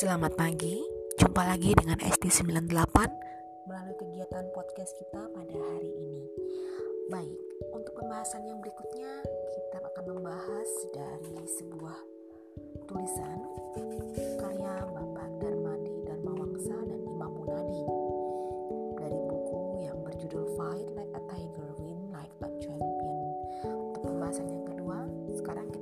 Selamat pagi, jumpa lagi dengan ST98 melalui kegiatan podcast kita pada hari ini. Baik, untuk pembahasan yang berikutnya kita akan membahas dari sebuah tulisan karya Bapak Darmadi Dharma Wangsa dan Imam Munadi dari buku yang berjudul Fight Like a Tiger, Win Like a Champion. Untuk pembahasan yang kedua, sekarang kita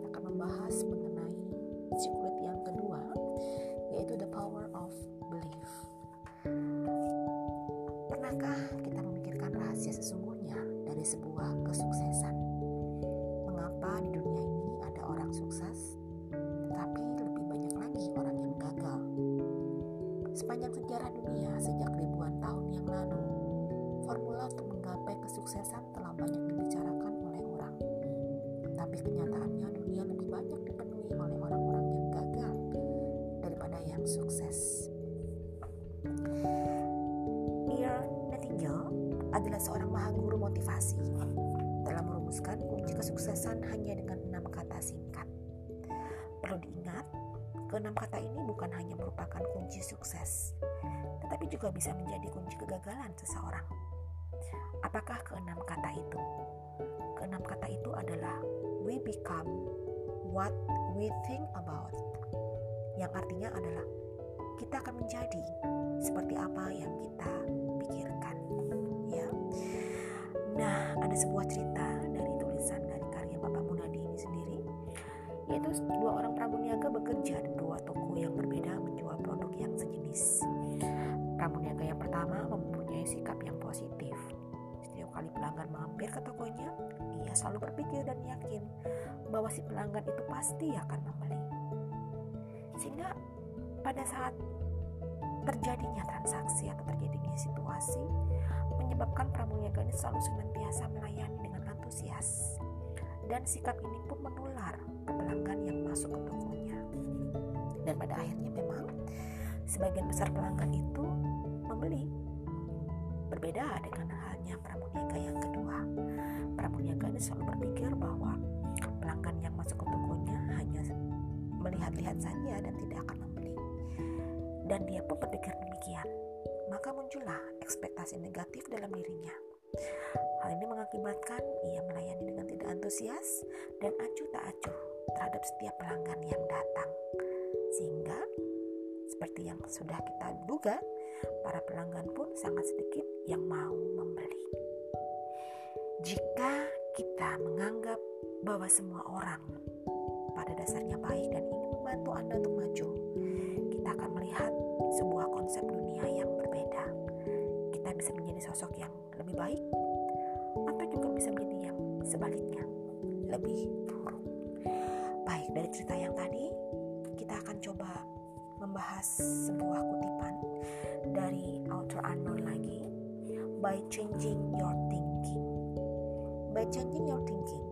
Pernahkah kita memikirkan rahasia sesungguhnya dari sebuah kesuksesan? Mengapa di dunia ini ada orang sukses, tetapi lebih banyak lagi orang yang gagal? Sepanjang sejarah dunia sejak ribuan tahun yang lalu, formula untuk menggapai kesuksesan telah banyak dibicarakan oleh orang. Tapi kenyataannya dunia lebih banyak dipenuhi oleh orang-orang yang gagal daripada yang sukses. Adalah seorang maha guru motivasi dalam merumuskan kunci kesuksesan hanya dengan enam kata singkat. Perlu diingat, keenam kata ini bukan hanya merupakan kunci sukses, tetapi juga bisa menjadi kunci kegagalan seseorang. Apakah keenam kata itu? Keenam kata itu adalah we become what we think about yang artinya adalah kita akan menjadi seperti apa yang kita nah ada sebuah cerita dari tulisan dari karya Bapak Munadi ini sendiri. Yaitu dua orang pramuniaga bekerja di dua toko yang berbeda menjual produk yang sejenis. Pramuniaga yang pertama mempunyai sikap yang positif. Setiap kali pelanggan mampir ke tokonya ia selalu berpikir dan yakin bahwa si pelanggan itu pasti akan membeli. Sehingga pada saat terjadinya transaksi atau terjadinya situasi menyebabkan pramuniaga ini selalu senantiasa melayani dengan antusias dan sikap ini pun menular ke pelanggan yang masuk ke tokonya dan pada akhirnya memang sebagian besar pelanggan itu membeli berbeda dengan halnya pramuniaga yang kedua pramuniaga ini selalu berpikir bahwa pelanggan yang masuk ke tokonya hanya melihat-lihat saja dan tidak akan membeli. Dan dia pun berpikir demikian. Maka muncullah ekspektasi negatif dalam dirinya. Hal ini mengakibatkan ia melayani dengan tidak antusias dan acuh tak acuh terhadap setiap pelanggan yang datang. Sehingga seperti yang sudah kita duga, para pelanggan pun sangat sedikit yang mau membeli. Jika kita menganggap bahwa semua orang pada dasarnya baik dan ingin membantu Anda untuk maju, baik, atau juga bisa menjadi yang sebaliknya, lebih buruk. Baik, dari cerita yang tadi, kita akan coba membahas sebuah kutipan dari author unknown lagi, by changing your thinking. By changing your thinking,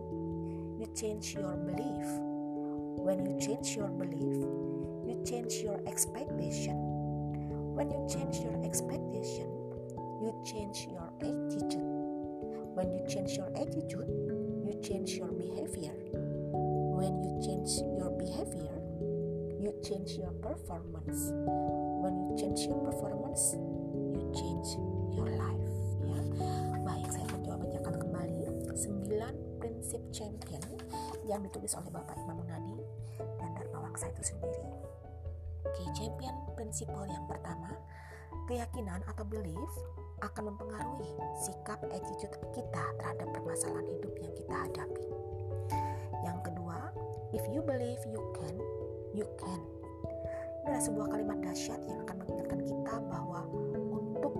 you change your belief When you change your belief, you change your expectation. When you change your expectation, you change your attitude. When you change your attitude, you change your behavior. When you change your behavior, you change your performance. When you change your performance, you change your life. Ya, baik saya mencoba bacakan kembali 9 prinsip champion yang ditulis oleh Bapak Imam Munadi dan Dharma Wangsa itu sendiri. Oke, champion prinsipal yang pertama, keyakinan atau belief akan mempengaruhi sikap attitude kita terhadap permasalahan hidup yang kita hadapi. Yang kedua, if you believe you can, you can. Ini adalah sebuah kalimat dahsyat yang akan mengingatkan kita bahwa untuk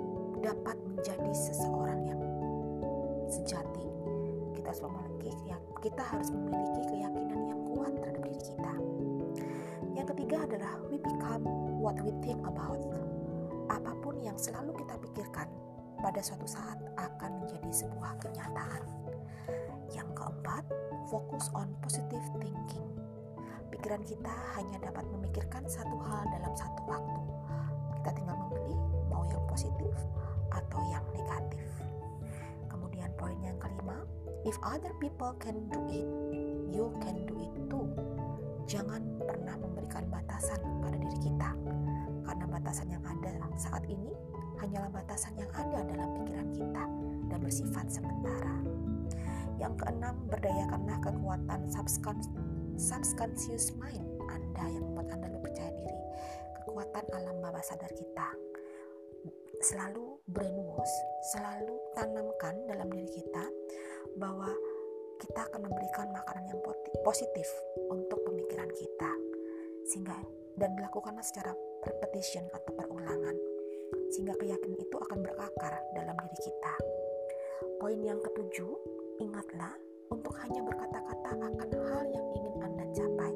dapat menjadi seseorang yang sejati, kita harus memiliki kita harus memiliki keyakinan yang kuat terhadap diri kita. Yang ketiga adalah we become what we think about. Apa pun yang selalu kita pada suatu saat akan menjadi sebuah kenyataan. Yang keempat, fokus on positive thinking. Pikiran kita hanya dapat memikirkan satu hal dalam satu waktu. Kita tinggal memilih mau yang positif atau yang negatif. Kemudian poin yang kelima, if other people can do it, you can do it too. Jangan pernah memberikan batasan pada diri kita. batasan yang ada saat ini hanyalah batasan yang ada dalam pikiran kita dan bersifat sementara. Yang keenam, berdayakanlah kekuatan subconscious mind Anda yang membuat Anda lebih percaya diri. Kekuatan alam bawah sadar kita. Selalu brainwash, selalu tanamkan dalam diri kita bahwa kita akan memberikan makanan yang positif untuk pemikiran kita. Sehingga dan dilakukanlah secara repetition atau perulangan sehingga keyakinan itu akan berakar dalam diri kita. Poin yang ketujuh, ingatlah untuk hanya berkata-kata akan hal yang ingin Anda capai,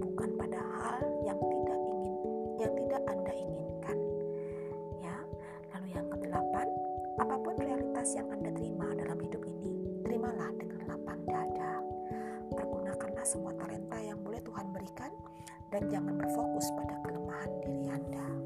bukan pada hal yang tidak ingin yang tidak Anda inginkan. Ya. Lalu yang kedelapan, apa pun realitas yang Anda terima dalam hidup ini, terimalah dengan lapang dada. Pergunakanlah semua talenta yang boleh Tuhan berikan dan jangan berfokus pada kelemahan diri Anda.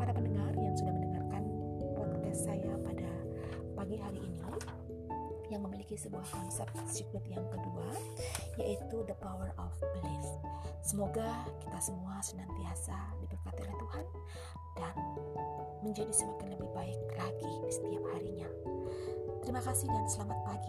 para pendengar yang sudah mendengarkan podcast saya pada pagi hari ini yang memiliki sebuah konsep secret yang kedua yaitu the power of belief. Semoga kita semua senantiasa diberkati oleh Tuhan dan menjadi semakin lebih baik lagi di setiap harinya. Terima kasih dan selamat pagi.